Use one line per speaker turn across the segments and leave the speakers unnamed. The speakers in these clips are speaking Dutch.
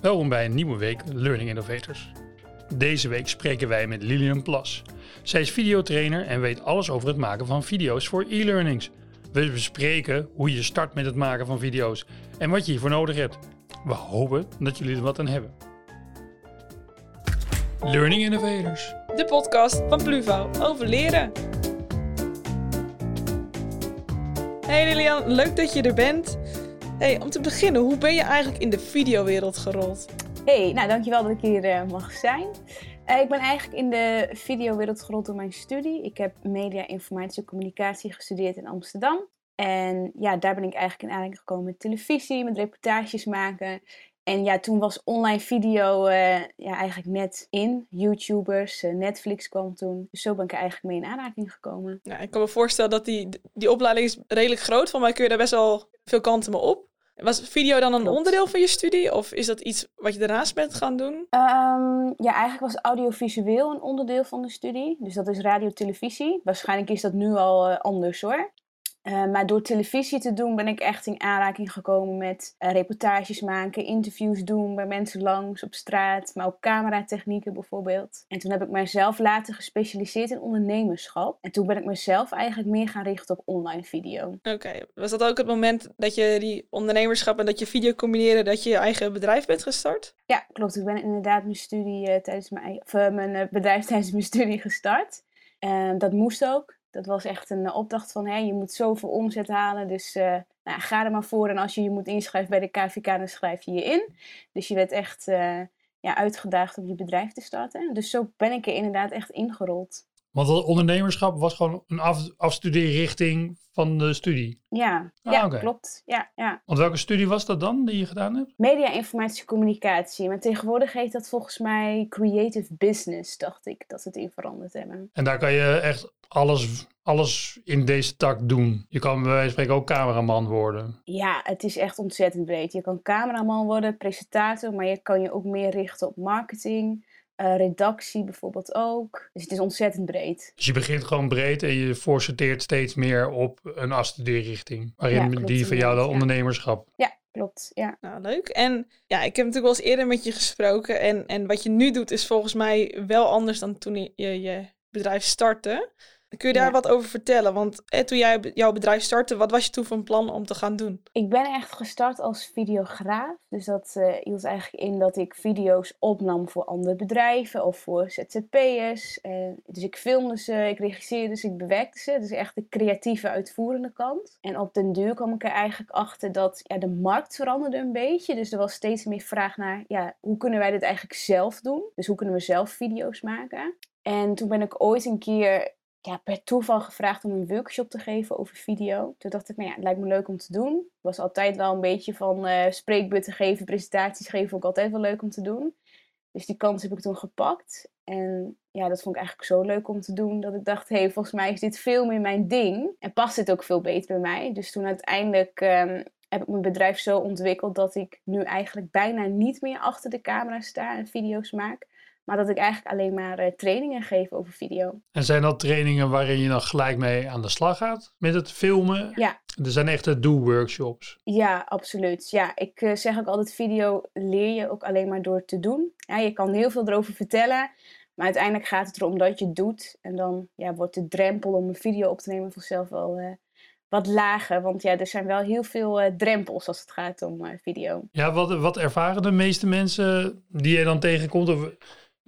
Welkom bij een nieuwe week Learning Innovators. Deze week spreken wij met Lilian Plas. Zij is videotrainer en weet alles over het maken van video's voor e-learnings. We bespreken hoe je start met het maken van video's en wat je hiervoor nodig hebt. We hopen dat jullie er wat aan hebben. Learning Innovators.
De podcast van Pluvo over leren. Hey Lilian, leuk dat je er bent. Hey, om te beginnen, hoe ben je eigenlijk in de videowereld gerold?
Hey, nou dankjewel dat ik hier uh, mag zijn. Uh, ik ben eigenlijk in de videowereld gerold door mijn studie. Ik heb media, informatie en communicatie gestudeerd in Amsterdam. En ja, daar ben ik eigenlijk in aanraking gekomen met televisie, met reportages maken. En ja, toen was online video uh, ja, eigenlijk net in. YouTubers, Netflix kwam toen. Dus zo ben ik er eigenlijk mee in aanraking gekomen.
Ja, ik kan me voorstellen dat die, die opleiding is redelijk groot. Van mij kun je daar best wel veel kanten mee op. Was video dan een Klopt. onderdeel van je studie? Of is dat iets wat je daarnaast bent gaan doen?
Um, ja, eigenlijk was audiovisueel een onderdeel van de studie. Dus dat is radio-televisie. Waarschijnlijk is dat nu al uh, anders hoor. Uh, maar door televisie te doen ben ik echt in aanraking gekomen met uh, reportages maken, interviews doen bij mensen langs op straat, maar ook cameratechnieken bijvoorbeeld. En toen heb ik mijzelf later gespecialiseerd in ondernemerschap. En toen ben ik mezelf eigenlijk meer gaan richten op online video.
Oké, okay. was dat ook het moment dat je die ondernemerschap en dat je video combineerde, dat je je eigen bedrijf bent gestart?
Ja, klopt. Ik ben inderdaad mijn studie uh, tijdens mijn, of, mijn bedrijf tijdens mijn studie gestart. dat moest ook. Dat was echt een opdracht van, hè, je moet zoveel omzet halen, dus uh, nou, ga er maar voor. En als je je moet inschrijven bij de KVK, dan schrijf je je in. Dus je werd echt uh, ja, uitgedaagd om je bedrijf te starten. Dus zo ben ik er inderdaad echt ingerold.
Want dat ondernemerschap was gewoon een af, afstudeerrichting van de studie?
Ja, ah, ja okay. klopt. Ja, ja.
Want welke studie was dat dan die je gedaan hebt?
Media, informatie, communicatie. Maar tegenwoordig heet dat volgens mij creative business, dacht ik, dat ze het in veranderd hebben.
En daar kan je echt alles, alles in deze tak doen. Je kan bij wijze van spreken ook cameraman worden.
Ja, het is echt ontzettend breed. Je kan cameraman worden, presentator, maar je kan je ook meer richten op marketing. Uh, redactie bijvoorbeeld ook. Dus het is ontzettend breed.
Dus je begint gewoon breed en je voorsorteert steeds meer op een afstudeerrichting. Waarin ja, klopt, die van jou de ja. ondernemerschap.
Ja, klopt. Ja.
Nou, leuk. En ja, ik heb natuurlijk wel eens eerder met je gesproken. En, en wat je nu doet is volgens mij wel anders dan toen je je bedrijf startte. Kun je daar ja. wat over vertellen? Want eh, toen jij jouw bedrijf startte, wat was je toen van plan om te gaan doen?
Ik ben echt gestart als videograaf. Dus dat uh, hield eigenlijk in dat ik video's opnam voor andere bedrijven of voor ZZP'ers. Uh, dus ik filmde ze, ik regisseerde ze, ik bewerkte ze. Dus echt de creatieve, uitvoerende kant. En op den duur kwam ik er eigenlijk achter dat ja, de markt veranderde een beetje. Dus er was steeds meer vraag naar, ja, hoe kunnen wij dit eigenlijk zelf doen? Dus hoe kunnen we zelf video's maken? En toen ben ik ooit een keer ja, per toeval gevraagd om een workshop te geven over video. Toen dacht ik, nou ja, het lijkt me leuk om te doen. Was altijd wel een beetje van uh, spreekbeurten geven, presentaties geven, ook altijd wel leuk om te doen. Dus die kans heb ik toen gepakt. En ja, dat vond ik eigenlijk zo leuk om te doen, dat ik dacht, hé, hey, volgens mij is dit veel meer mijn ding. En past dit ook veel beter bij mij. Dus toen uiteindelijk um, heb ik mijn bedrijf zo ontwikkeld dat ik nu eigenlijk bijna niet meer achter de camera sta en video's maak. Maar dat ik eigenlijk alleen maar uh, trainingen geef over video.
En zijn dat trainingen waarin je dan gelijk mee aan de slag gaat met het filmen?
Ja.
Er zijn echte do-workshops.
Ja, absoluut. Ja, ik uh, zeg ook altijd, video leer je ook alleen maar door te doen. Ja, je kan heel veel erover vertellen, maar uiteindelijk gaat het erom dat je het doet. En dan ja, wordt de drempel om een video op te nemen vanzelf wel... Uh, wat lager. Want ja, er zijn wel heel veel uh, drempels als het gaat om uh, video.
Ja, wat, wat ervaren de meeste mensen die je dan tegenkomt? Of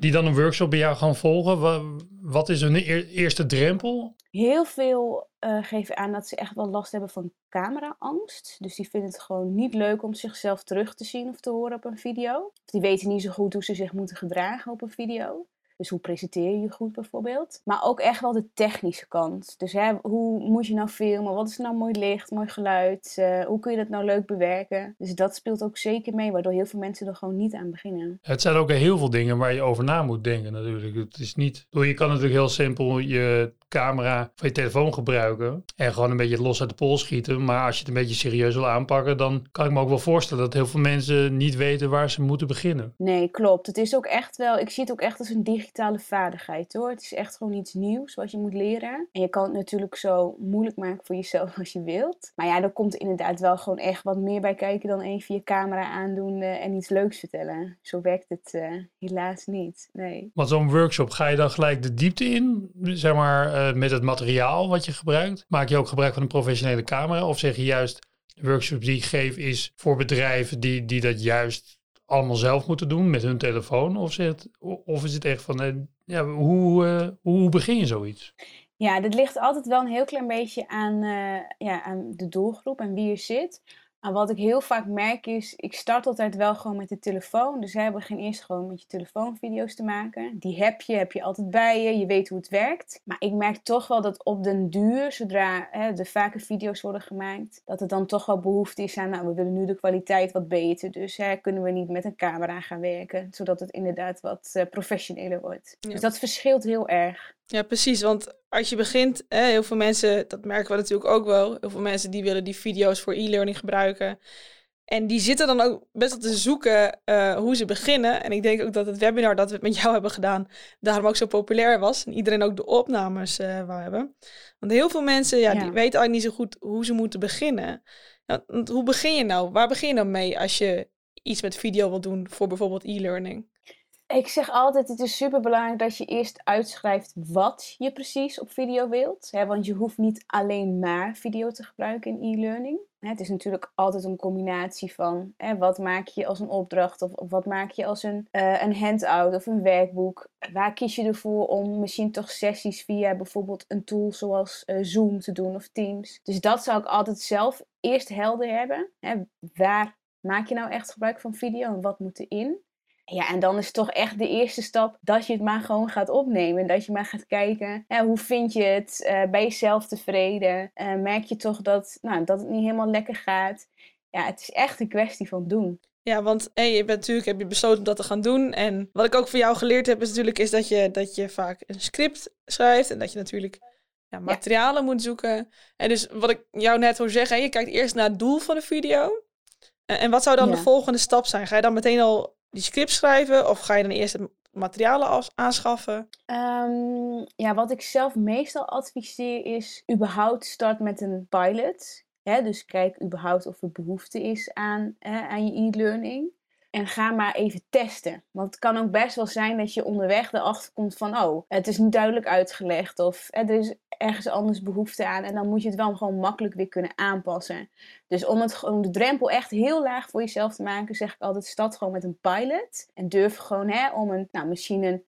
die dan een workshop bij jou gaan volgen. Wat, is hun eerste drempel?
Heel veel uh, geven aan dat ze echt wel last hebben van cameraangst. Dus die vinden het gewoon niet leuk om zichzelf terug te zien of te horen op een video. Die weten niet zo goed hoe ze zich moeten gedragen op een video. Dus hoe presenteer je je goed bijvoorbeeld. Maar ook echt wel de technische kant. Dus hè, hoe moet je nou filmen? Wat is nou mooi licht, mooi geluid? Uh, hoe kun je dat nou leuk bewerken? Dus dat speelt ook zeker mee, waardoor heel veel mensen er gewoon niet aan beginnen.
Het zijn ook heel veel dingen waar je over na moet denken natuurlijk. Het is niet... Je kan natuurlijk heel simpel je camera van je telefoon gebruiken en gewoon een beetje los uit de pols schieten. Maar als je het een beetje serieus wil aanpakken, dan kan ik me ook wel voorstellen dat heel veel mensen niet weten waar ze moeten beginnen.
Nee, klopt. Het is ook echt wel, ik zie het ook echt als een digitale digitale vaardigheid hoor. Het is echt gewoon iets nieuws wat je moet leren. En je kan het natuurlijk zo moeilijk maken voor jezelf als je wilt. Maar ja, er komt inderdaad wel gewoon echt wat meer bij kijken dan even je camera aandoen en iets leuks vertellen. Zo werkt het uh, helaas niet. Nee.
Want zo'n workshop, ga je dan gelijk de diepte in? Zeg maar uh, met het materiaal wat je gebruikt? Maak je ook gebruik van een professionele camera? Of zeg je juist, de workshop die ik geef is voor bedrijven die, die dat juist allemaal zelf moeten doen met hun telefoon? Of, zit, of is het echt van, uh, ja, hoe, uh, hoe begin je zoiets?
Ja, dit ligt altijd wel een heel klein beetje aan, uh, ja, aan de doelgroep en wie er zit. Maar wat ik heel vaak merk is, ik start altijd wel gewoon met de telefoon. Dus we begin eerst gewoon met je telefoonvideo's te maken. Die heb je, heb je altijd bij je. Je weet hoe het werkt. Maar ik merk toch wel dat op den duur, zodra hè, er vaker video's worden gemaakt, dat er dan toch wel behoefte is aan, nou, we willen nu de kwaliteit wat beter. Dus hè, kunnen we niet met een camera gaan werken, zodat het inderdaad wat uh, professioneler wordt. Dus dat verschilt heel erg.
Ja, precies. Want als je begint, hè, heel veel mensen, dat merken we natuurlijk ook wel, heel veel mensen die willen die video's voor e-learning gebruiken. En die zitten dan ook best wel te zoeken uh, hoe ze beginnen. En ik denk ook dat het webinar dat we met jou hebben gedaan, daarom ook zo populair was. En iedereen ook de opnames uh, wou hebben. Want heel veel mensen, ja, die weten eigenlijk niet zo goed hoe ze moeten beginnen. Nou, hoe begin je nou? Waar begin je dan mee als je iets met video wil doen voor bijvoorbeeld e-learning?
Ik zeg altijd, het is super belangrijk dat je eerst uitschrijft wat je precies op video wilt. Hè, want je hoeft niet alleen maar video te gebruiken in e-learning. Het is natuurlijk altijd een combinatie van hè, wat maak je als een opdracht of, wat maak je als een, uh, een handout of een werkboek. Waar kies je ervoor om misschien toch sessies via bijvoorbeeld een tool zoals uh, Zoom te doen of Teams. Dus dat zou ik altijd zelf eerst helder hebben. Hè, waar maak je nou echt gebruik van video en wat moet erin? Ja, en dan is toch echt de eerste stap dat je het maar gewoon gaat opnemen. Dat je maar gaat kijken, hoe vind je het? Uh, ben je zelf tevreden? Uh, merk je toch dat, nou, dat het niet helemaal lekker gaat? Ja, het is echt een kwestie van doen.
Ja, want hey, je bent natuurlijk, heb je besloten om dat te gaan doen. En wat ik ook van jou geleerd heb, is natuurlijk is dat je, dat je vaak een script schrijft. En dat je natuurlijk ja, materialen moet zoeken. En dus wat ik jou net hoor zeggen, je kijkt eerst naar het doel van de video. En, en wat zou dan de volgende stap zijn? Ga je dan meteen al die script schrijven of ga je dan eerst het materialen aanschaffen?
Um, ja, wat ik zelf meestal adviseer is überhaupt start met een pilot. Dus kijk überhaupt of er behoefte is aan, aan je e-learning. En ga maar even testen. Want het kan ook best wel zijn dat je onderweg erachter komt van... oh, het is niet duidelijk uitgelegd of er is ergens anders behoefte aan. En dan moet je het wel gewoon makkelijk weer kunnen aanpassen. Dus om, het, om de drempel echt heel laag voor jezelf te maken... zeg ik altijd, start gewoon met een pilot. En durf gewoon hè, om een, nou, misschien een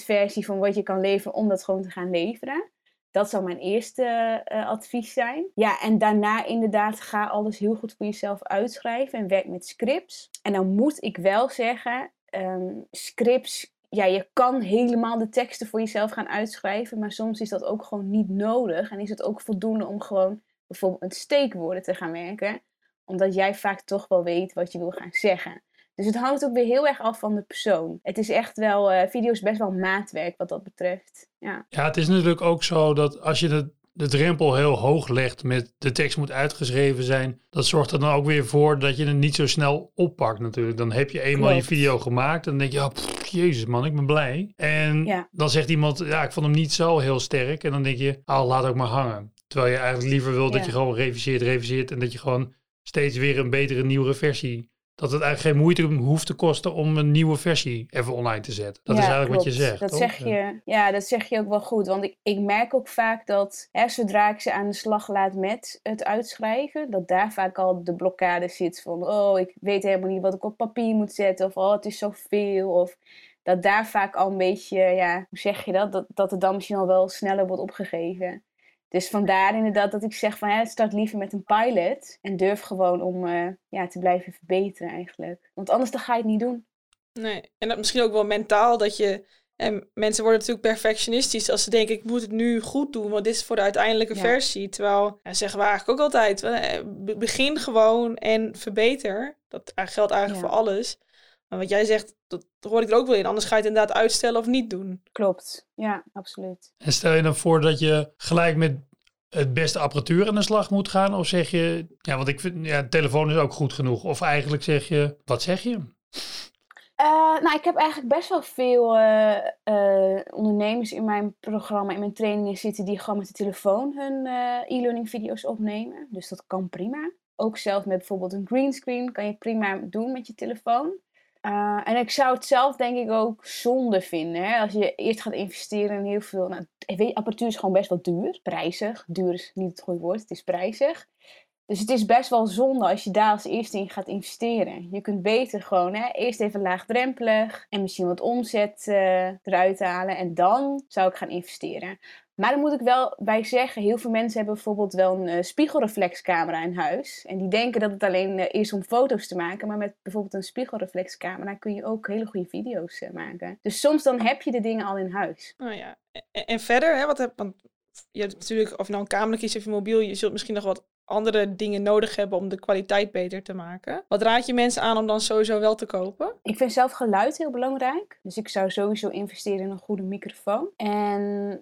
60% versie van wat je kan leveren... om dat gewoon te gaan leveren. Dat zou mijn eerste uh, advies zijn. Ja, en daarna inderdaad ga alles heel goed voor jezelf uitschrijven en werk met scripts. En dan moet ik wel zeggen, um, scripts, ja, je kan helemaal de teksten voor jezelf gaan uitschrijven, maar soms is dat ook gewoon niet nodig. En is het ook voldoende om gewoon bijvoorbeeld met steekwoorden te gaan werken, omdat jij vaak toch wel weet wat je wil gaan zeggen. Dus het hangt ook weer heel erg af van de persoon. Het is echt wel, uh, video is best wel maatwerk wat dat betreft. Ja.
ja, het is natuurlijk ook zo dat als je de, de drempel heel hoog legt met de tekst moet uitgeschreven zijn, dat zorgt er dan ook weer voor dat je het niet zo snel oppakt natuurlijk. Dan heb je eenmaal je video gemaakt en dan denk je, oh, jezus man, ik ben blij. En ja. dan zegt iemand, ja, ik vond hem niet zo heel sterk. En dan denk je, oh, laat ook maar hangen. Terwijl je eigenlijk liever wil dat je gewoon reviseert, reviseert en dat je gewoon steeds weer een betere, nieuwere versie dat het eigenlijk geen moeite hoeft te kosten om een nieuwe versie even online te zetten. Dat is eigenlijk wat je zegt.
Dat zeg je, ja, dat zeg je ook wel goed. Want ik, ik merk ook vaak dat hè, zodra ik ze aan de slag laat met het uitschrijven, dat daar vaak al de blokkade zit van, oh, ik weet helemaal niet wat ik op papier moet zetten. Of oh, het is zoveel. Of dat daar vaak al een beetje, ja, hoe zeg je dat? Dat, dat het dan misschien al wel sneller wordt opgegeven. Dus vandaar inderdaad dat ik zeg van hè, start liever met een pilot en durf gewoon om uh, ja, te blijven verbeteren eigenlijk. Want anders dan ga je het niet doen.
Nee, en dat misschien ook wel mentaal dat je... En mensen worden natuurlijk perfectionistisch als ze denken ik moet het nu goed doen, want dit is voor de uiteindelijke versie. Terwijl, ja, zeggen we eigenlijk ook altijd, begin gewoon en verbeter. Dat geldt eigenlijk voor alles. Maar wat jij zegt, dat hoor ik er ook wel in. Anders ga je het inderdaad uitstellen of niet doen.
Klopt, ja, absoluut.
En stel je dan voor dat je gelijk met het beste apparatuur aan de slag moet gaan? Of zeg je, ja, want ik vind, ja, de telefoon is ook goed genoeg. Of eigenlijk zeg je, wat zeg je?
Uh, nou, ik heb eigenlijk best wel veel uh, uh, ondernemers in mijn programma, in mijn trainingen zitten die gewoon met de telefoon hun e-learning video's opnemen. Dus dat kan prima. Ook zelf met bijvoorbeeld een greenscreen kan je prima doen met je telefoon. En ik zou het zelf denk ik ook zonde vinden. Hè? Als je eerst gaat investeren in heel veel. Nou, apparatuur is gewoon best wel duur. Prijzig. Duur is niet het goede woord. Het is prijzig. Dus het is best wel zonde als je daar als eerste in gaat investeren. Je kunt beter gewoon hè, eerst even laagdrempelig en misschien wat omzet uh, eruit halen. En dan zou ik gaan investeren. Maar dan moet ik wel bij zeggen, heel veel mensen hebben bijvoorbeeld wel een uh, spiegelreflexcamera in huis. En die denken dat het alleen uh, is om foto's te maken. Maar met bijvoorbeeld een spiegelreflexcamera kun je ook hele goede video's maken. Dus soms dan heb je de dingen al in huis.
Oh ja. En, en verder, hè, wat heb, want je hebt natuurlijk, of nou een camera kiest of je mobiel, je zult misschien nog wat andere dingen nodig hebben om de kwaliteit beter te maken. Wat raad je mensen aan om dan sowieso wel te kopen?
Ik vind zelf geluid heel belangrijk. Dus ik zou sowieso investeren in een goede microfoon. En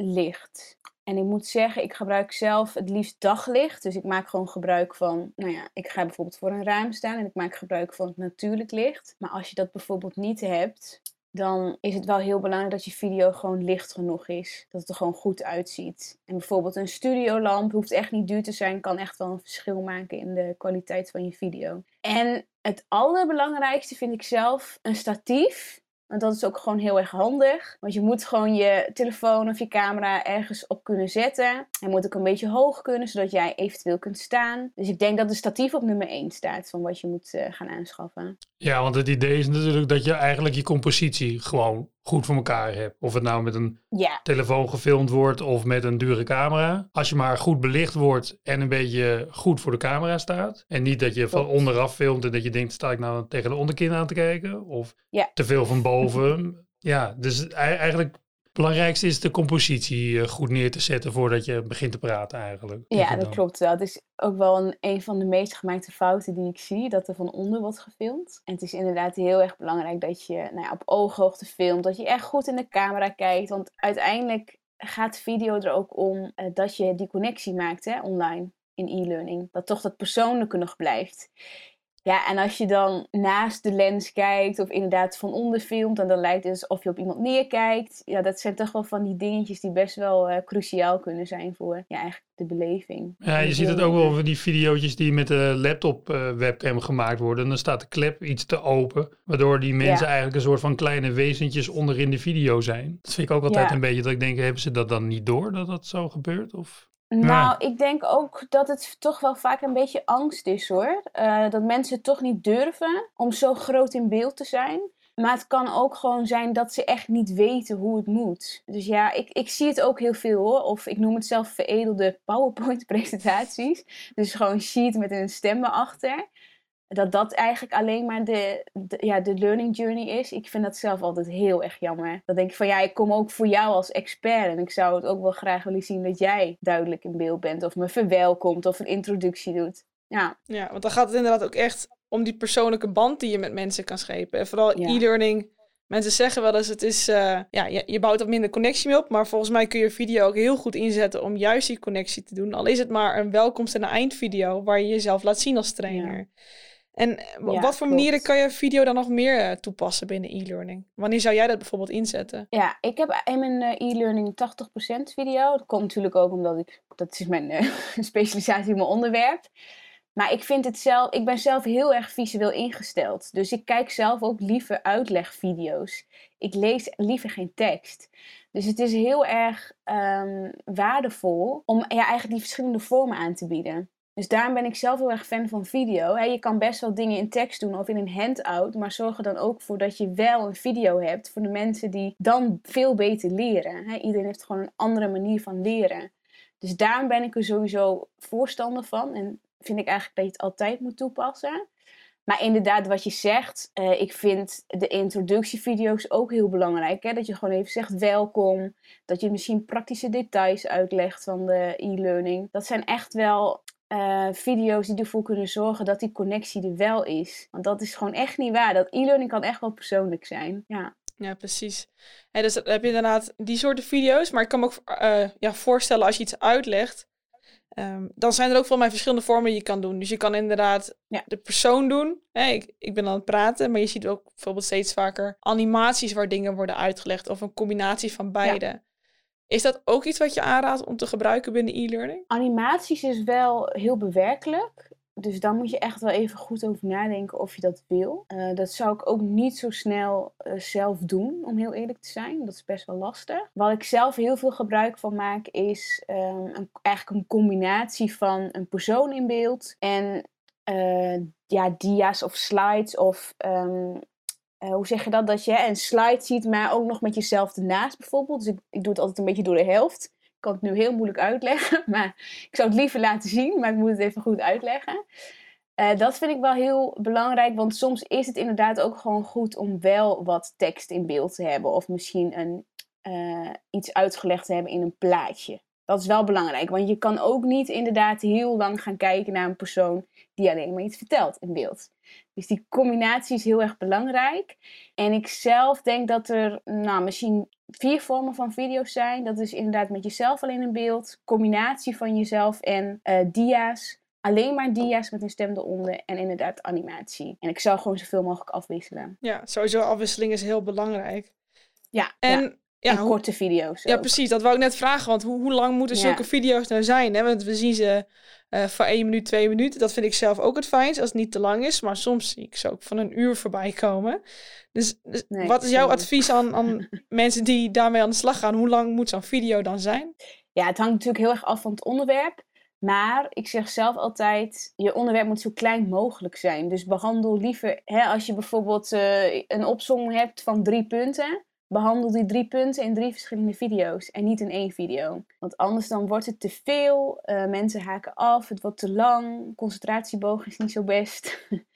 licht. En ik moet zeggen, ik gebruik zelf het liefst daglicht. Dus ik maak gewoon gebruik van, nou ja, ik ga bijvoorbeeld voor een raam staan en ik maak gebruik van het natuurlijk licht. Maar als je dat bijvoorbeeld niet hebt, dan is het wel heel belangrijk dat je video gewoon licht genoeg is. Dat het er gewoon goed uitziet. En bijvoorbeeld een studiolamp hoeft echt niet duur te zijn, kan echt wel een verschil maken in de kwaliteit van je video. En het allerbelangrijkste vind ik zelf een statief want dat is ook gewoon heel erg handig. Want je moet gewoon je telefoon of je camera ergens op kunnen zetten. Hij moet ook een beetje hoog kunnen, zodat jij eventueel kunt staan. Dus ik denk dat de statief op nummer 1 staat van wat je moet uh, gaan aanschaffen.
Ja, want het idee is natuurlijk dat je eigenlijk je compositie gewoon goed voor elkaar hebt. Of het nou met een telefoon gefilmd wordt of met een dure camera. Als je maar goed belicht wordt en een beetje goed voor de camera staat. En niet dat je van onderaf filmt en dat je denkt, sta ik nou tegen de onderkin aan te kijken? Of te veel van boven. ja, dus eigenlijk belangrijkste is de compositie eh, goed neer te zetten voordat je begint te praten eigenlijk.
Ja, dat klopt wel. Het is ook wel een, een van de meest gemaakte fouten die ik zie, dat er van onder wordt gefilmd. En het is inderdaad heel erg belangrijk dat je nou ja, op ooghoogte filmt, dat je echt goed in de camera kijkt. Want uiteindelijk gaat video er ook om uh, dat je die connectie maakt hè, online in e-learning. Dat toch dat persoonlijke nog blijft. Ja, en als je dan naast de lens kijkt of inderdaad van onder filmt en dan lijkt het alsof je op iemand neerkijkt. Ja, dat zijn toch wel van die dingetjes die best wel uh, cruciaal kunnen zijn voor ja, eigenlijk de beleving.
Ja, je ziet het ook wel van die video's die met de laptop uh, webcam gemaakt worden. Dan staat de klep iets te open, waardoor die mensen eigenlijk een soort van kleine wezentjes onderin de video zijn. Dat vind ik ook altijd een beetje dat ik denk, hebben ze dat dan niet door dat dat zo gebeurt? Of...
Nou, ik denk ook dat het toch wel vaak een beetje angst is hoor. Uh, dat mensen toch niet durven om zo groot in beeld te zijn. Maar het kan ook gewoon zijn dat ze echt niet weten hoe het moet. Dus ja, ik, ik zie het ook heel veel hoor. Of ik noem het zelf veredelde PowerPoint-presentaties. Dus gewoon sheet met een stem erachter dat dat eigenlijk alleen maar de, ja, de learning journey is. Ik vind dat zelf altijd heel erg jammer. Dan denk ik van ja, ik kom ook voor jou als expert. En ik zou het ook wel graag willen zien dat jij duidelijk in beeld bent. Of me verwelkomt of een introductie doet. Ja.
ja, want dan gaat het inderdaad ook echt om die persoonlijke band die je met mensen kan schepen. En vooral e-learning. Mensen zeggen wel eens, het is, uh, ja, je, je, bouwt wat minder connectie mee op. Maar volgens mij kun je video ook heel goed inzetten om juist die connectie te doen. Al is het maar een welkomst- en een eindvideo waar je jezelf laat zien als trainer. Ja. En eh, op wat voor manieren kan je video dan nog meer uh, toepassen binnen e-learning? Wanneer zou jij dat bijvoorbeeld inzetten?
Ja, ik heb in mijn uh, e-learning 80% video. Dat komt natuurlijk ook omdat ik, dat is mijn specialisatie, mijn onderwerp. Maar ik vind het zelf, ik ben zelf heel erg visueel ingesteld. Dus ik kijk zelf ook liever uitlegvideo's. Ik lees liever geen tekst. Dus het is heel erg um, waardevol om ja, eigenlijk die verschillende vormen aan te bieden. Dus daarom ben ik zelf heel erg fan van video. je kan best wel dingen in tekst doen of in een handout, maar zorg er dan ook voor dat je wel een video hebt voor de mensen die dan veel beter leren. iedereen heeft gewoon een andere manier van leren. Dus daarom ben ik er sowieso voorstander van en vind ik eigenlijk dat je het altijd moet toepassen. Maar inderdaad, wat je zegt, uh, ik vind de introductievideo's ook heel belangrijk. Hè? Dat je gewoon even zegt welkom. Dat je misschien praktische details uitlegt van de e-learning. Dat zijn echt wel uh, video's die ervoor kunnen zorgen dat die connectie er wel is. Want dat is gewoon echt niet waar. Dat e-learning kan echt wel persoonlijk zijn. Ja.
Ja, precies. En dus heb je inderdaad die soorten video's. Maar ik kan me ook uh, ja, voorstellen als je iets uitlegt. Ehm, dan zijn er ook voor mij verschillende vormen die je kan doen. Dus je kan inderdaad
Ja.
de persoon doen. Ik, ik ben aan het praten, maar je ziet ook bijvoorbeeld steeds vaker animaties waar dingen worden uitgelegd. Of een combinatie van beide. Is dat ook iets wat je aanraadt om te gebruiken binnen e-learning?
Animaties is wel heel bewerkelijk. Dus daar moet je echt wel even goed over nadenken of je dat wil. Eh, dat zou ik ook niet zo snel eh, zelf doen, om heel eerlijk te zijn. Dat is best wel lastig. Waar ik zelf heel veel gebruik van maak, is ehm, een, eigenlijk een combinatie van een persoon in beeld en eh, ja, dia's of slides of ehm, eh, hoe zeg je dat? Dat je een slide ziet, maar ook nog met jezelf ernaast bijvoorbeeld. Dus ik, ik doe het altijd een beetje door de helft. Ik kan het nu heel moeilijk uitleggen, maar ik zou het liever laten zien, maar ik moet het even goed uitleggen. Eh, dat vind ik wel heel belangrijk, want soms is het inderdaad ook gewoon goed om wel wat tekst in beeld te hebben. Of misschien een, eh, iets uitgelegd te hebben in een plaatje. Dat is wel belangrijk, want je kan ook niet inderdaad heel lang gaan kijken naar een persoon die alleen maar iets vertelt in beeld. Dus die combinatie is heel erg belangrijk. En ik zelf denk dat er nou, misschien vier vormen van video's zijn. Dat is inderdaad met jezelf alleen in beeld, combinatie van jezelf en eh, dia's. Alleen maar dia's met een stem eronder en inderdaad animatie. En ik zou gewoon zoveel mogelijk afwisselen.
Ja, sowieso afwisseling is heel belangrijk.
Ja,
En
ja.
Ja,
en korte video's.
Ja,
ook.
precies. Dat wou ik net vragen. Want hoe, hoe lang moeten
Ja.
zulke video's nou zijn? Hè? Want we zien ze eh voor één minuut, twee minuten. Dat vind ik zelf ook het fijnst als het niet te lang is. Maar soms zie ik ze ook van een uur voorbij komen. Dus, dus
Nee,
wat is jouw
sorry.
advies aan, aan mensen die daarmee aan de slag gaan? Hoe lang moet zo'n video dan zijn?
Ja, het hangt natuurlijk heel erg af van het onderwerp. Maar ik zeg zelf altijd, je onderwerp moet zo klein mogelijk zijn. Dus behandel liever, hè, als je bijvoorbeeld eh, een opzomming hebt van drie punten, behandel die drie punten in drie verschillende video's en niet in één video. Want anders dan wordt het te veel, eh, mensen haken af, het wordt te lang, concentratieboog is niet zo best.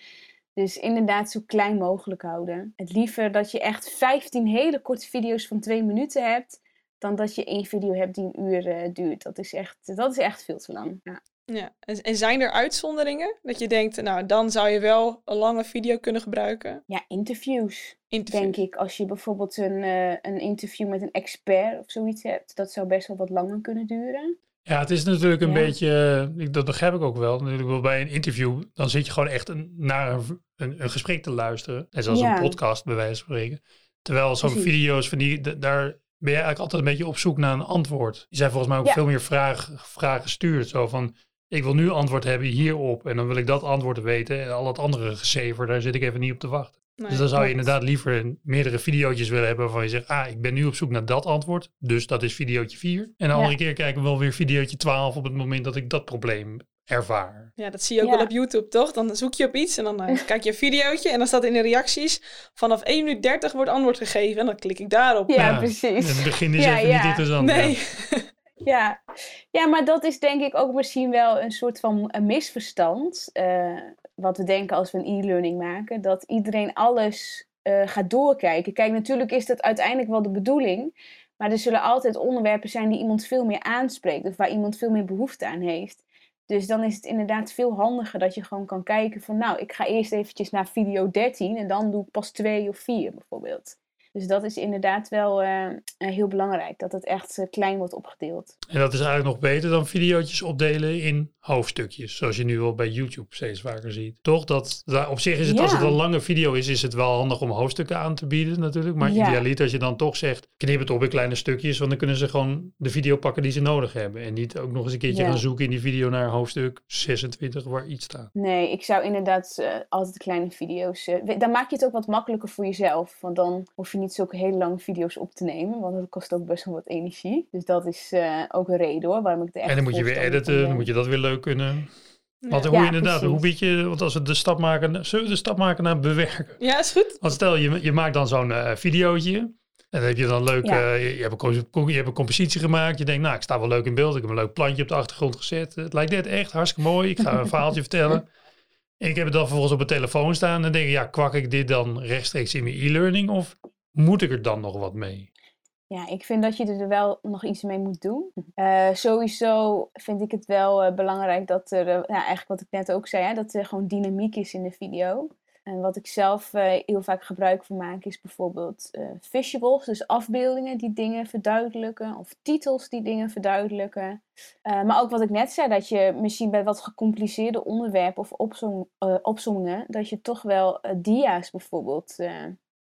Dus inderdaad zo klein mogelijk houden. Het liever dat je echt 15 hele korte video's van twee minuten hebt, dan dat je één video hebt die een uur eh, duurt. Dat is, echt, dat is echt veel te lang. Ja.
Ja. En, zijn er uitzonderingen? Dat je denkt, nou, dan zou je wel een lange video kunnen gebruiken.
ja, interviews, denk ik. Als je bijvoorbeeld een, eh, een interview met een expert of zoiets hebt, dat zou best wel wat langer kunnen duren.
Ja, het is natuurlijk een
Ja.
beetje, eh, ik- dat begrijp ik ook wel. Natuurlijk wel bij een interview, dan zit je gewoon echt een, naar een, een, een gesprek te luisteren. En zoals
Ja.
een podcast, bij wijze van spreken. Terwijl zo'n video's van die, daar ben je eigenlijk altijd een beetje op zoek naar een antwoord. Die zijn volgens mij ook
Ja.
veel meer vragen, vragen gestuurd. Zo van, ik wil nu antwoord hebben hierop. En dan wil ik dat antwoord weten. En al dat andere gezever, daar zit ik even niet op te wachten.
Nee.
dus dan zou je
klopt.
inderdaad liever meerdere videootjes willen hebben waarvan je zegt, ah, ik ben nu op zoek naar dat antwoord. Dus dat is videootje 4. En de
Ja.
andere keer kijken we wel weer videootje 12 op het moment dat ik dat probleem ervaar.
Ja, dat zie je ook
Ja.
wel op YouTube, toch? Dan zoek je op iets en dan eh, kijk je een videootje en dan staat in de reacties vanaf 1 minuut 30 wordt antwoord gegeven en dan klik ik daarop.
Ja,
In
precies.
het begin is
Ja,
even
ja.
niet interessant.
Nee.
ja.
Ja. maar dat is denk ik ook misschien wel een soort van een misverstand. eh, wat we denken als we een e-learning maken. Dat iedereen alles eh, gaat doorkijken. Kijk, natuurlijk is dat uiteindelijk wel de bedoeling. Maar er zullen altijd onderwerpen zijn die iemand veel meer aanspreekt. Of waar iemand veel meer behoefte aan heeft. Dus dan is het inderdaad veel handiger dat je gewoon kan kijken van... Nou, ik ga eerst eventjes naar video 13 en dan doe ik pas 2 of 4 bijvoorbeeld. Dus dat is inderdaad wel eh, eh, heel belangrijk. Dat het echt eh, klein wordt opgedeeld.
En dat is eigenlijk nog beter dan videootjes opdelen in hoofdstukjes. Zoals je nu wel bij YouTube steeds vaker ziet. Toch? Dat, daar, op zich is het, als het een lange video is, is het wel handig om hoofdstukken aan te bieden natuurlijk. Maar
Ja.
idealiter als je dan toch zegt, knip het op in kleine stukjes. Want dan kunnen ze gewoon de video pakken die ze nodig hebben. En niet ook nog eens een keertje
Ja.
gaan zoeken in die video naar hoofdstuk 26 waar iets staat.
Nee, ik zou inderdaad altijd kleine video's. dan maak je het ook wat makkelijker voor jezelf. Want dan hoef je niet zulke hele lange video's op te nemen. Want dat kost ook best wel wat energie. Dus dat is eh, ook een reden hoor. Waarom ik er echt
En dan moet je weer editen, dan moet je dat weer leuk kunnen. Want
Ja.
hoe
Ja,
inderdaad,
precies.
hoe weet je, want als we de stap maken, zullen we de stap maken naar bewerken?
Ja, is goed.
Want stel, je, je maakt dan zo'n eh videootje. En dan heb je dan leuk,
Ja.
eh, je, je hebt een, je hebt een compositie gemaakt. Je denkt, nou, ik sta wel leuk in beeld. Ik heb een leuk plantje op de achtergrond gezet. Het lijkt net echt hartstikke mooi. Ik ga een verhaaltje vertellen. En ik heb het dan vervolgens op mijn telefoon staan. En dan denk ik, ja, kwak ik dit dan rechtstreeks in mijn e-learning? Of moet ik er dan nog wat mee?
Ja, ik vind dat je er wel nog iets mee moet doen. Eh, sowieso vind ik het wel eh, belangrijk dat er, nou, eigenlijk wat ik net ook zei, hè, dat er gewoon dynamiek is in de video. En wat ik zelf heel vaak gebruik van maak is bijvoorbeeld visuals, dus afbeeldingen die dingen verduidelijken of titels die dingen verduidelijken. Maar ook wat ik net zei, dat je misschien bij wat gecompliceerde onderwerpen of opzom, opzommingen, dat je toch wel dia's bijvoorbeeld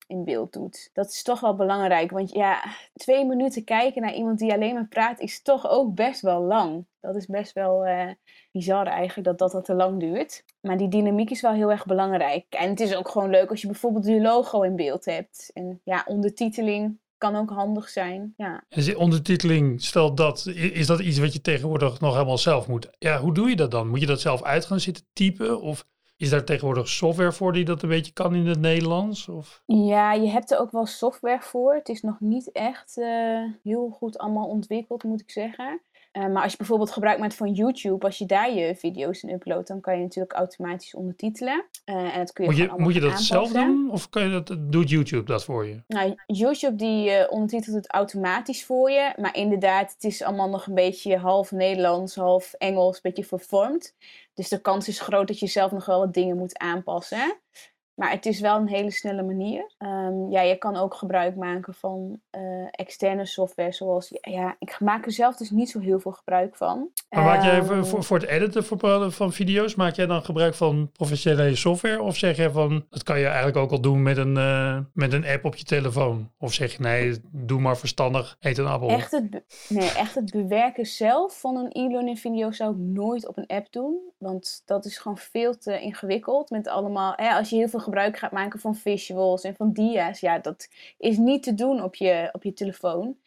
in beeld doet. Dat is toch wel belangrijk, want ja, twee minuten kijken naar iemand die alleen maar praat is toch ook best wel lang. Dat is best wel uh, bizar eigenlijk dat, dat dat te lang duurt. Maar die dynamiek is wel heel erg belangrijk. En het is ook gewoon leuk als je bijvoorbeeld je logo in beeld hebt. En ja, ondertiteling kan ook handig zijn. Ja.
En ondertiteling, stel dat, is dat iets wat je tegenwoordig nog helemaal zelf moet? Ja, hoe doe je dat dan? Moet je dat zelf uit gaan zitten typen? Of is daar tegenwoordig software voor die dat een beetje kan in het Nederlands? Of?
Ja, je hebt er ook wel software voor. Het is nog niet echt uh, heel goed allemaal ontwikkeld, moet ik zeggen. Uh, maar als je bijvoorbeeld gebruik maakt van YouTube, als je daar je video's in uploadt, dan kan je natuurlijk automatisch ondertitelen. Uh, en dat kun je
moet je, moet je dat aanpassen. zelf doen of kan je dat, doet YouTube dat voor je?
Nou, YouTube die uh, ondertitelt het automatisch voor je. Maar inderdaad, het is allemaal nog een beetje half Nederlands, half Engels, een beetje vervormd. Dus de kans is groot dat je zelf nog wel wat dingen moet aanpassen. Maar het is wel een hele snelle manier. Um, ja, je kan ook gebruik maken van uh, externe software, zoals... Ja, ik maak er zelf dus niet zo heel veel gebruik van.
Maar maak jij voor, ehm, voor, het editen voor, van video's, maak jij dan gebruik van professionele software? Of zeg je van, dat kan je eigenlijk ook al doen met een, uh, met een app op je telefoon? Of zeg je, nee, doe maar verstandig, eet een appel.
Echt het, nee, echt het bewerken zelf van een e-learning video zou ik nooit op een app doen. Want dat is gewoon veel te ingewikkeld met allemaal... Hè, als je heel veel gebruik gaat maken van visuals en van dia's, ja, dat is niet te doen op je, op je telefoon.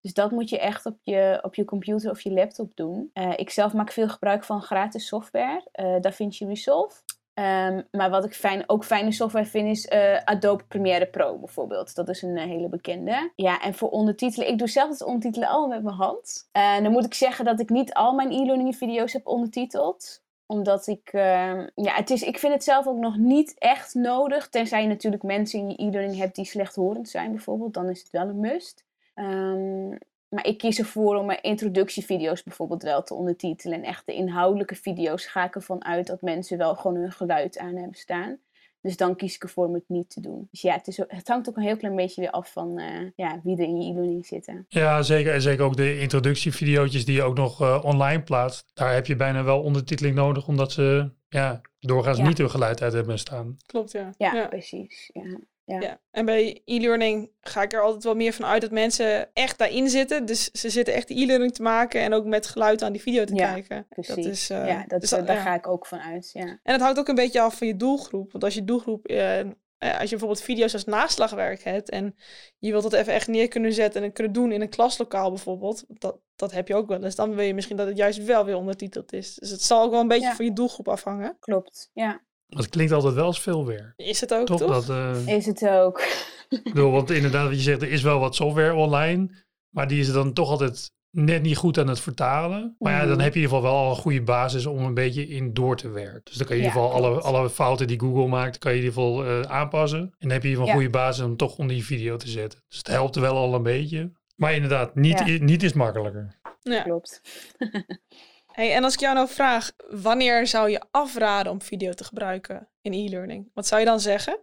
Dus dat moet je echt op je, op je computer of je laptop doen. Uh, ik zelf maak veel gebruik van gratis software, uh, DaVinci Resolve. Um, maar wat ik fijn, ook fijne software vind is uh, Adobe Premiere Pro bijvoorbeeld. Dat is een hele bekende. Ja, en voor ondertitelen, ik doe zelf het ondertitelen al met mijn hand. En dan moet ik zeggen dat ik niet al mijn e-learning video's heb ondertiteld omdat ik, uh, ja, het is, ik vind het zelf ook nog niet echt nodig. Tenzij je natuurlijk mensen in je e-learning hebt die slechthorend zijn bijvoorbeeld. Dan is het wel een must. Um, maar ik kies ervoor om mijn introductievideo's bijvoorbeeld wel te ondertitelen. En echt de inhoudelijke video's ga ik ervan uit dat mensen wel gewoon hun geluid aan hebben staan. Dus dan kies ik ervoor om het niet te doen. Dus ja, het, is, het hangt ook een heel klein beetje weer af van uh, ja, wie er in je e-learning zitten.
Ja, zeker. En zeker ook de introductievideo's die je ook nog uh, online plaatst. Daar heb je bijna wel ondertiteling nodig, omdat ze ja, doorgaans ja. niet hun geluid uit hebben staan.
Klopt, ja.
Ja, ja. precies. Ja. Ja.
ja. En bij e-learning ga ik er altijd wel meer van uit dat mensen echt daarin zitten. Dus ze zitten echt e-learning te maken en ook met geluid aan die video te
ja,
kijken.
Precies. Dat is, uh, ja, dat, dus daar ga ik ook van uit. Ja.
En het hangt ook een beetje af van je doelgroep. Want als je doelgroep, uh, als je bijvoorbeeld video's als naslagwerk hebt en je wilt dat even echt neer kunnen zetten en kunnen doen in een klaslokaal bijvoorbeeld, dat, dat heb je ook wel eens. Dan wil je misschien dat het juist wel weer ondertiteld is. Dus het zal ook wel een beetje van je doelgroep afhangen.
Klopt, ja.
Dat klinkt altijd wel als veel weer.
Is het ook, toch? toch? Dat,
uh... Is het ook.
ik bedoel, want inderdaad, wat je zegt, er is wel wat software online, maar die is dan toch altijd net niet goed aan het vertalen. Maar ja, dan mhm. heb je in ieder geval wel al een goede basis om een beetje in door te werken. Dus dan kan je in ieder geval alle, alle fouten die Google maakt, kan je in ieder geval uh, aanpassen. En dan heb je in ieder geval een goede basis om toch onder die video te zetten. Dus het helpt wel al een beetje. Maar inderdaad, niet, niet is makkelijker.
Ja. Klopt.
Hey, en als ik jou nou vraag, wanneer zou je afraden om video te gebruiken in e-learning? Wat zou je dan zeggen?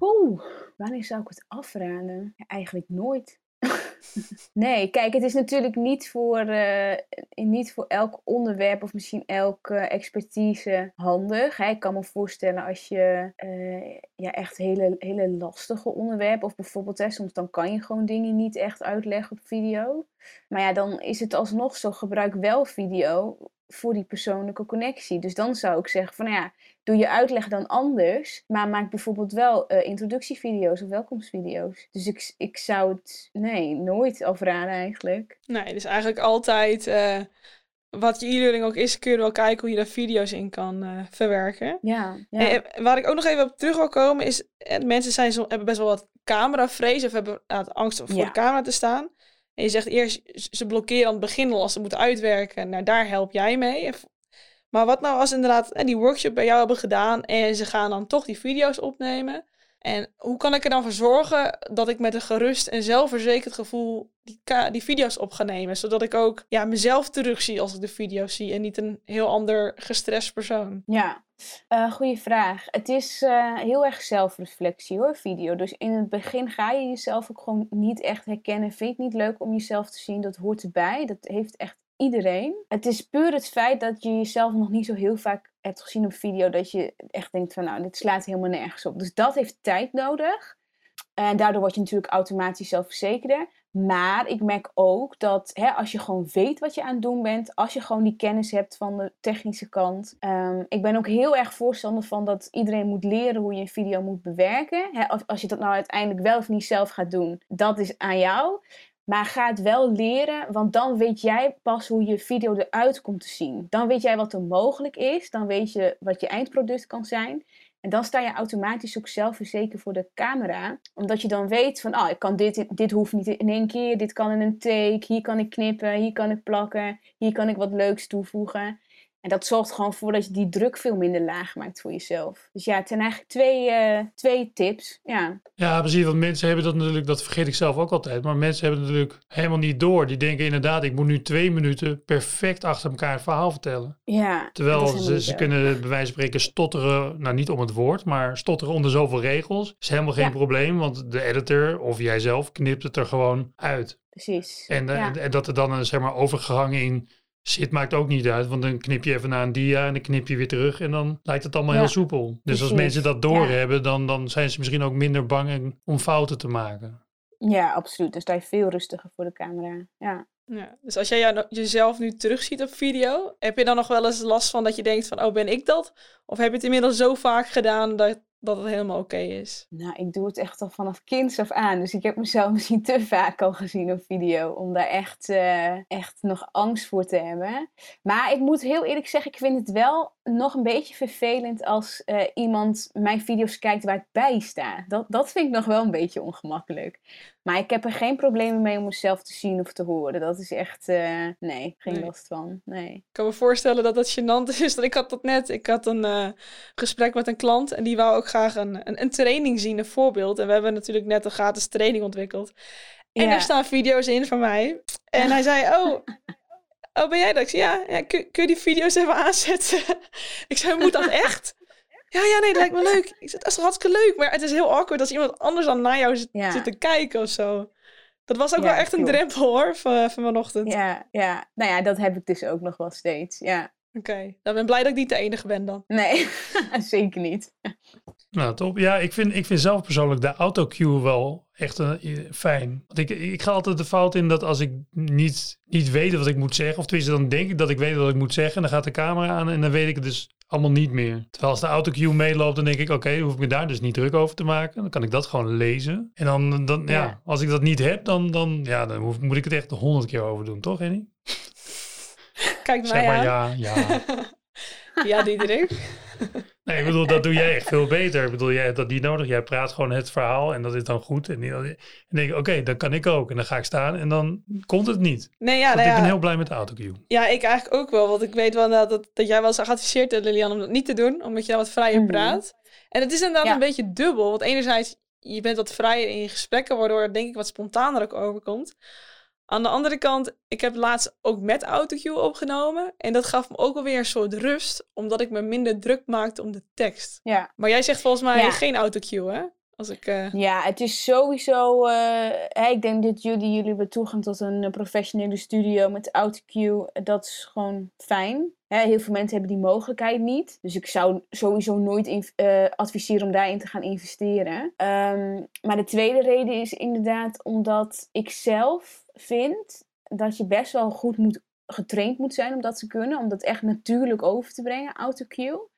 Oeh, wanneer zou ik het afraden? Eigenlijk nooit. Nee, kijk, het is natuurlijk niet voor, uh, niet voor elk onderwerp of misschien elke expertise handig. Hè. Ik kan me voorstellen als je uh, ja, echt hele, hele lastige onderwerpen, of bijvoorbeeld hè, soms dan kan je gewoon dingen niet echt uitleggen op video. Maar ja, dan is het alsnog zo, gebruik wel video voor die persoonlijke connectie. Dus dan zou ik zeggen van nou ja, doe je uitleg dan anders, maar maak bijvoorbeeld wel uh, introductievideo's of welkomstvideo's. Dus ik, ik zou het, nee, nooit afraden eigenlijk.
Nee, dus eigenlijk altijd, uh, wat je e-learning ook is, kun je wel kijken hoe je daar video's in kan uh, verwerken.
Ja, ja.
En, waar ik ook nog even op terug wil komen is, mensen zijn hebben best wel wat cameravrees of hebben angst om voor de camera te staan. En je zegt eerst, ze blokkeren aan het begin als ze moeten uitwerken. Nou, daar help jij mee. Maar wat nou als inderdaad die workshop bij jou hebben gedaan en ze gaan dan toch die video's opnemen. En hoe kan ik er dan voor zorgen dat ik met een gerust en zelfverzekerd gevoel die, die video's op ga nemen? Zodat ik ook ja, mezelf terugzie als ik de video's zie en niet een heel ander gestrest persoon.
Ja, uh, goeie vraag. Het is uh, heel erg zelfreflectie hoor, video. Dus in het begin ga je jezelf ook gewoon niet echt herkennen. Vind je het niet leuk om jezelf te zien? Dat hoort erbij. Dat heeft echt iedereen. Het is puur het feit dat je jezelf nog niet zo heel vaak hebt gezien op video. Dat je echt denkt van nou, dit slaat helemaal nergens op. Dus dat heeft tijd nodig. En daardoor word je natuurlijk automatisch zelfverzekerder. Maar ik merk ook dat hè, als je gewoon weet wat je aan het doen bent, als je gewoon die kennis hebt van de technische kant. Um, ik ben ook heel erg voorstander van dat iedereen moet leren hoe je een video moet bewerken. Hè, als, als je dat nou uiteindelijk wel of niet zelf gaat doen, dat is aan jou. Maar ga het wel leren, want dan weet jij pas hoe je video eruit komt te zien. Dan weet jij wat er mogelijk is, dan weet je wat je eindproduct kan zijn. En dan sta je automatisch ook zelfverzekerd voor de camera. Omdat je dan weet van, oh, ik kan dit, dit hoeft niet in één keer. Dit kan in een take. Hier kan ik knippen. Hier kan ik plakken. Hier kan ik wat leuks toevoegen. En dat zorgt gewoon voor dat je die druk veel minder laag maakt voor jezelf. Dus ja, het zijn eigenlijk twee, uh, twee tips. Ja.
ja, precies. Want mensen hebben dat natuurlijk, dat vergeet ik zelf ook altijd. Maar mensen hebben het natuurlijk helemaal niet door. Die denken inderdaad, ik moet nu twee minuten perfect achter elkaar het verhaal vertellen.
Ja.
Terwijl ze, ze kunnen bij wijze van spreken stotteren, nou niet om het woord, maar stotteren onder zoveel regels. Is helemaal geen probleem, want de editor of jij zelf knipt het er gewoon uit.
Precies.
En, eh, en dat er dan een zeg maar, overgang in Zit maakt ook niet uit, want dan knip je even naar een dia en dan knip je weer terug en dan lijkt het allemaal heel soepel. Dus als mensen dat doorhebben, dan, dan zijn ze misschien ook minder bang om fouten te maken.
Ja, absoluut. Dan sta je veel rustiger voor de camera. Ja.
Ja, dus als jij jou, jezelf nu terugziet op video, heb je dan nog wel eens last van dat je denkt van, oh ben ik dat? Of heb je het inmiddels zo vaak gedaan dat, dat het helemaal oké is?
Nou, ik doe het echt al vanaf kinds af aan. Dus ik heb mezelf misschien te vaak al gezien op video om daar echt, uh, echt nog angst voor te hebben. Maar ik moet heel eerlijk zeggen, ik vind het wel nog een beetje vervelend als uh, iemand mijn video's kijkt waar ik bij sta. Dat, dat vind ik nog wel een beetje ongemakkelijk. Maar ik heb er geen problemen mee om mezelf te zien of te horen. Dat is echt, uh, nee, geen last van. Nee. Ik
kan me voorstellen dat dat gênant is. Dat ik had dat net, ik had een uh, gesprek met een klant en die wou ook graag een, een, een, training zien, een voorbeeld. En we hebben natuurlijk net een gratis training ontwikkeld. En er staan video's in van mij. En hij zei, oh, oh ben jij dat? Ik zei, ja, ja kun, kun je die video's even aanzetten? ik zei, moet dat echt? Ja, ja, nee, dat lijkt me leuk. Ik zei, dat is toch hartstikke leuk. Maar het is heel awkward als iemand anders dan naar jou zit, te kijken of zo. Dat was ook wel echt een drempel hoor, van, van vanochtend.
Ja, ja, nou ja, dat heb ik dus ook nog wel steeds, ja.
Oké, okay. dan ben ik blij dat ik niet de enige ben dan.
Nee, zeker niet.
Nou, top. Ja, ik vind, ik vind zelf persoonlijk de autocue wel echt uh, fijn. Want ik, ik ga altijd de fout in dat als ik niet, niet weet wat ik moet zeggen, of tenminste dan denk ik dat ik weet wat ik moet zeggen, dan gaat de camera aan en dan weet ik het dus allemaal niet meer. Terwijl als de autocue meeloopt, dan denk ik, oké, hoef ik me daar dus niet druk over te maken. Dan kan ik dat gewoon lezen. En dan, dan ja, als ik dat niet heb, dan, dan, ja, dan hoef, moet ik het echt honderd keer over doen, toch, Henny?
Kijk mij zeg maar,
ja, ja.
ja, Diederik.
Nee, ik bedoel, dat doe jij echt veel beter. Ik bedoel, jij hebt dat niet nodig. Jij praat gewoon het verhaal en dat is dan goed. En dan denk ik, oké, dan kan ik ook. En dan ga ik staan en dan komt het niet.
Nee, ja,
nou
ik
ben heel blij met de autocue.
Ja, ik eigenlijk ook wel. Want ik weet wel dat, dat, dat jij wel eens geadviseerd hebt, Lilian, om dat niet te doen. Omdat je dan wat vrijer mhm. praat. En het is inderdaad een beetje dubbel. Want enerzijds, je bent wat vrijer in je gesprekken, waardoor het denk ik wat spontaner ook overkomt. Aan de andere kant, ik heb laatst ook met autocue opgenomen. En dat gaf me ook alweer een soort rust, omdat ik me minder druk maakte om de tekst.
Ja.
Maar jij zegt volgens mij geen autocue, hè? Als ik, uh...
Ja, het is sowieso. Uh, ik denk dat jullie, jullie hebben toegang tot een eh, professionele studio met autocue. Dat is gewoon fijn. Hè, heel veel mensen hebben die mogelijkheid niet. Dus ik zou sowieso nooit adviseren om daarin te gaan investeren. Um, maar de tweede reden is inderdaad omdat ik zelf vind dat je best wel goed moet, getraind moet zijn om dat te kunnen. Om dat echt natuurlijk over te brengen, autocue.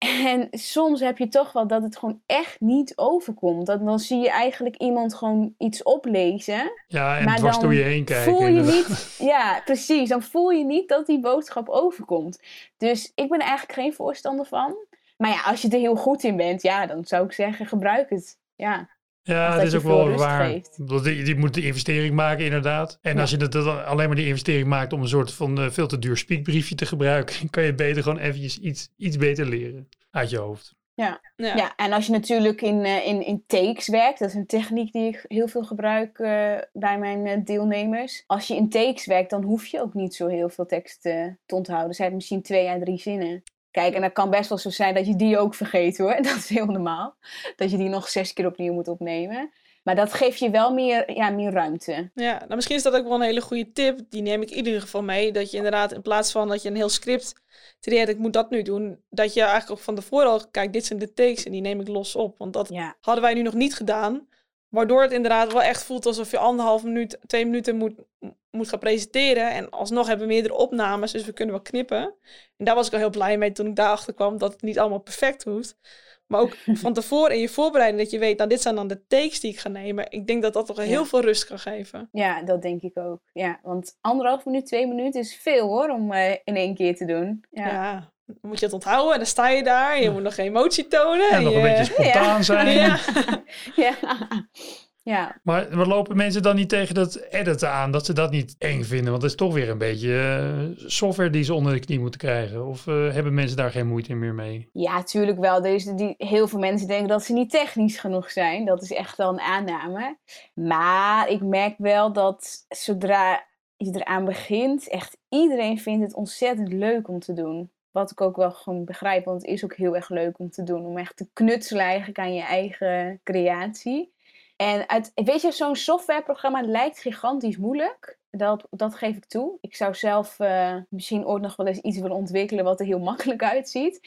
En soms heb je toch wel dat het gewoon echt niet overkomt. Dat, dan zie je eigenlijk iemand gewoon iets oplezen.
Ja, en maar dwars door je heen kijken.
Voel je niet, ja, precies. Dan voel je niet dat die boodschap overkomt. Dus ik ben er eigenlijk geen voorstander van. Maar ja, als je er heel goed in bent, ja, dan zou ik zeggen, gebruik het. Ja.
Ja, het is ook wel waar. Je, je moet de investering maken, inderdaad. En als je het, alleen maar die investering maakt om een soort van uh, veel te duur speakbriefje te gebruiken, kan je beter gewoon eventjes iets, iets beter leren uit je hoofd.
Ja. Ja. ja, en als je natuurlijk in, uh, in, in takes werkt, dat is een techniek die ik heel veel gebruik uh, bij mijn uh, deelnemers. Als je in takes werkt, dan hoef je ook niet zo heel veel tekst te onthouden. Ze hebben misschien twee à drie zinnen. Kijk, en dat kan best wel zo zijn dat je die ook vergeet hoor. Dat is heel normaal. Dat je die nog zes keer opnieuw moet opnemen. Maar dat geeft je wel meer, ja, meer ruimte.
Ja, nou misschien is dat ook wel een hele goede tip. Die neem ik in ieder geval mee. Dat je inderdaad in plaats van dat je een heel script creëert, ik moet dat nu doen. Dat je eigenlijk ook van tevoren al, kijk, dit zijn de takes en die neem ik los op. Want dat hadden wij nu nog niet gedaan. Waardoor het inderdaad wel echt voelt alsof je anderhalf minuut, twee minuten moet, moet gaan presenteren. En alsnog hebben we meerdere opnames, dus we kunnen wel knippen. En daar was ik al heel blij mee toen ik daarachter kwam dat het niet allemaal perfect hoeft. Maar ook van tevoren in je voorbereiding dat je weet, nou dit zijn dan de takes die ik ga nemen. Ik denk dat dat toch heel veel rust kan geven.
Ja, dat denk ik ook. Ja, want anderhalf minuut, twee minuten is veel hoor om uh, in één keer te doen. Ja.
ja. Dan moet je het onthouden en dan sta je daar. Je moet nog geen emotie tonen.
En nog een beetje spontaan zijn.
ja. ja. Ja.
Maar lopen mensen dan niet tegen dat editen aan, dat ze dat niet eng vinden? Want het is toch weer een beetje uh, software die ze onder de knie moeten krijgen. Of uh, hebben mensen daar geen moeite meer mee?
Ja, natuurlijk wel. Is die, heel veel mensen denken dat ze niet technisch genoeg zijn. Dat is echt wel een aanname. Maar ik merk wel dat zodra je eraan begint, echt iedereen vindt het ontzettend leuk om te doen. Wat ik ook wel gewoon begrijp, want het is ook heel erg leuk om te doen. Om echt te knutselen eigenlijk aan je eigen creatie. En uit, weet je, zo'n softwareprogramma lijkt gigantisch moeilijk. Dat, dat geef ik toe. Ik zou zelf uh, misschien ooit nog wel eens iets willen ontwikkelen wat er heel makkelijk uitziet.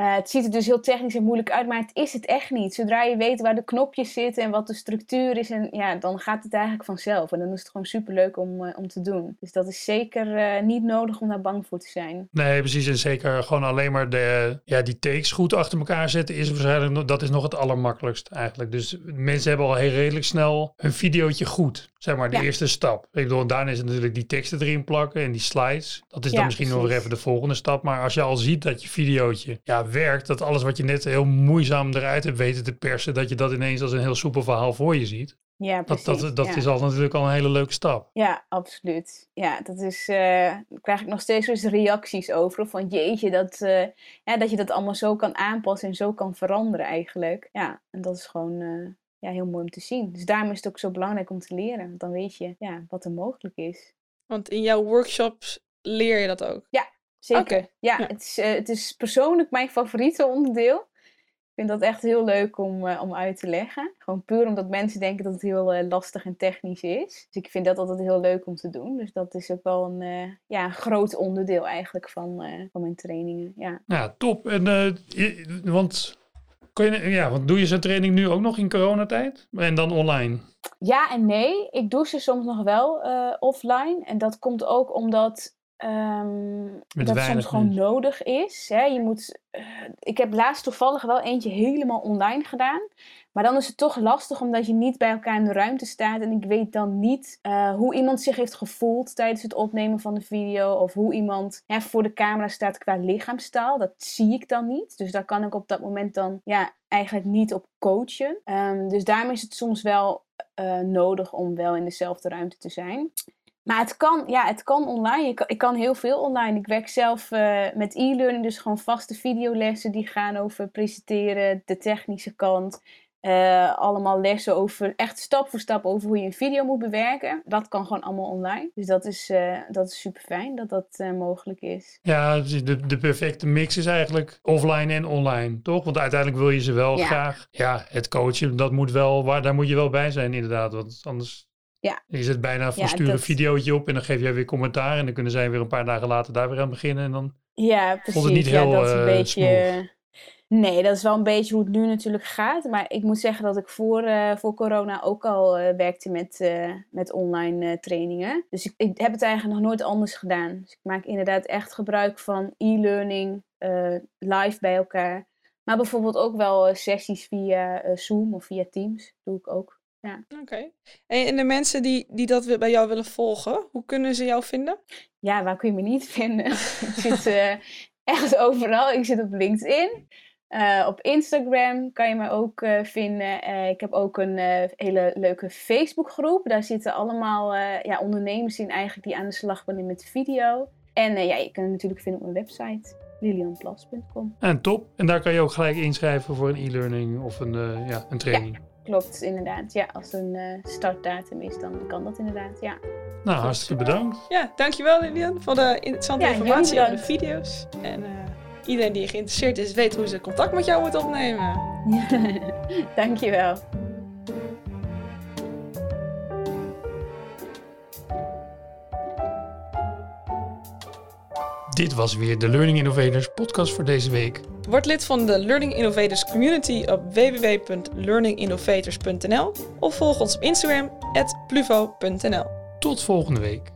Uh, het ziet er dus heel technisch en moeilijk uit, maar het is het echt niet. Zodra je weet waar de knopjes zitten en wat de structuur is, en, ja, dan gaat het eigenlijk vanzelf. En dan is het gewoon superleuk om, uh, om te doen. Dus dat is zeker uh, niet nodig om daar bang voor te zijn.
Nee, precies. En zeker gewoon alleen maar de, ja, die takes goed achter elkaar zetten is waarschijnlijk dat is nog het allermakkelijkst eigenlijk. Dus mensen hebben al heel redelijk snel een videootje goed. Zeg maar de ja. eerste stap. Ik bedoel, daarna is het natuurlijk die teksten erin plakken en die slides. Dat is dan misschien precies. nog even de volgende stap. Maar als je al ziet dat je videootje ja, werkt, dat alles wat je net heel moeizaam eruit hebt weten te persen, dat je dat ineens als een heel soepel verhaal voor je ziet.
Ja, precies.
Dat, dat, dat
ja.
is al natuurlijk al een hele leuke stap.
Ja, absoluut. Ja, dat is, uh, daar krijg ik nog steeds eens reacties over. Van jeetje, dat, uh, ja, dat je dat allemaal zo kan aanpassen en zo kan veranderen eigenlijk. Ja, en dat is gewoon uh, ja, heel mooi om te zien. Dus daarom is het ook zo belangrijk om te leren. Want dan weet je ja, wat er mogelijk is.
Want in jouw workshops leer je dat ook?
Ja, Zeker. Okay. Ja, ja, Het, is, uh, het is persoonlijk mijn favoriete onderdeel. Ik vind dat echt heel leuk om, uh, om uit te leggen. Gewoon puur omdat mensen denken dat het heel uh, lastig en technisch is. Dus ik vind dat altijd heel leuk om te doen. Dus dat is ook wel een ja, groot onderdeel eigenlijk van, van mijn trainingen. Ja,
ja top. En, je, want, kun je, ja, want doe je zo'n training nu ook nog in coronatijd? En dan online?
Ja en nee. Ik doe ze soms nog wel offline. En dat komt ook omdat Um, dat soms gewoon nodig is. Hè. Je moet, uh, ik heb laatst toevallig wel eentje helemaal online gedaan. Maar dan is het toch lastig omdat je niet bij elkaar in de ruimte staat. En ik weet dan niet uh, hoe iemand zich heeft gevoeld tijdens het opnemen van de video. Of hoe iemand hè, voor de camera staat qua lichaamstaal. Dat zie ik dan niet. Dus daar kan ik op dat moment dan ja, eigenlijk niet op coachen. Um, dus daarom is het soms wel uh, nodig om wel in dezelfde ruimte te zijn. Maar het kan, ja, het kan online. Ik kan, ik kan heel veel online. Ik werk zelf uh, met e-learning, dus gewoon vaste videolessen die gaan over presenteren, de technische kant. Uh, allemaal lessen over, echt stap voor stap over hoe je een video moet bewerken. Dat kan gewoon allemaal online. Dus dat is, uh, dat is super fijn dat dat uh, mogelijk is.
Ja, de, de perfecte mix is eigenlijk offline en online, toch? Want uiteindelijk wil je ze wel ja. graag. Ja, het coachen, dat moet wel, waar, daar moet je wel bij zijn inderdaad. Want anders
ja.
Je zet bijna van ja, stuur dat... een videootje op en dan geef jij weer commentaar. En dan kunnen zij weer een paar dagen later daar weer aan beginnen. En dan
ja, precies.
voelt het niet heel
dat is een
uh,
beetje...
smooth.
Nee, dat is wel een beetje hoe het nu natuurlijk gaat. Maar ik moet zeggen dat ik voor, uh, voor corona ook al uh, werkte met, uh, met online trainingen. Dus ik, ik, heb het eigenlijk nog nooit anders gedaan. Dus ik maak inderdaad echt gebruik van e-learning, live bij elkaar. Maar bijvoorbeeld ook wel sessies via Zoom of via Teams. doe ik ook. Ja.
Oké. Okay. En de mensen die, die dat bij jou willen volgen, hoe kunnen ze jou vinden?
Ja, waar kun je me niet vinden? ik zit uh, echt overal. Ik zit op LinkedIn. Uh, op Instagram kan je me ook uh, vinden. Uh, ik heb ook een hele leuke Facebookgroep. Daar zitten allemaal ja, ondernemers in eigenlijk die aan de slag willen met video. En ja, je kan het natuurlijk vinden op mijn website. lilianplas.com.
En top. En daar kan je ook gelijk inschrijven voor een e-learning of een, eh, ja, een training.
Klopt, inderdaad. Ja, als er een eh, startdatum is, dan kan dat inderdaad, ja.
Nou, hartstikke bedankt.
Ja, dankjewel Lilian voor de interessante
Ja,
informatie over de video's. En eh, iedereen die geïnteresseerd is, weet hoe ze contact met jou moet opnemen.
Dankjewel.
Dit was weer de Learning Innovators podcast voor deze week.
Word lid van de Learning Innovators community op www.learninginnovators.nl of volg ons op Instagram, pluvo.nl.
Tot volgende week.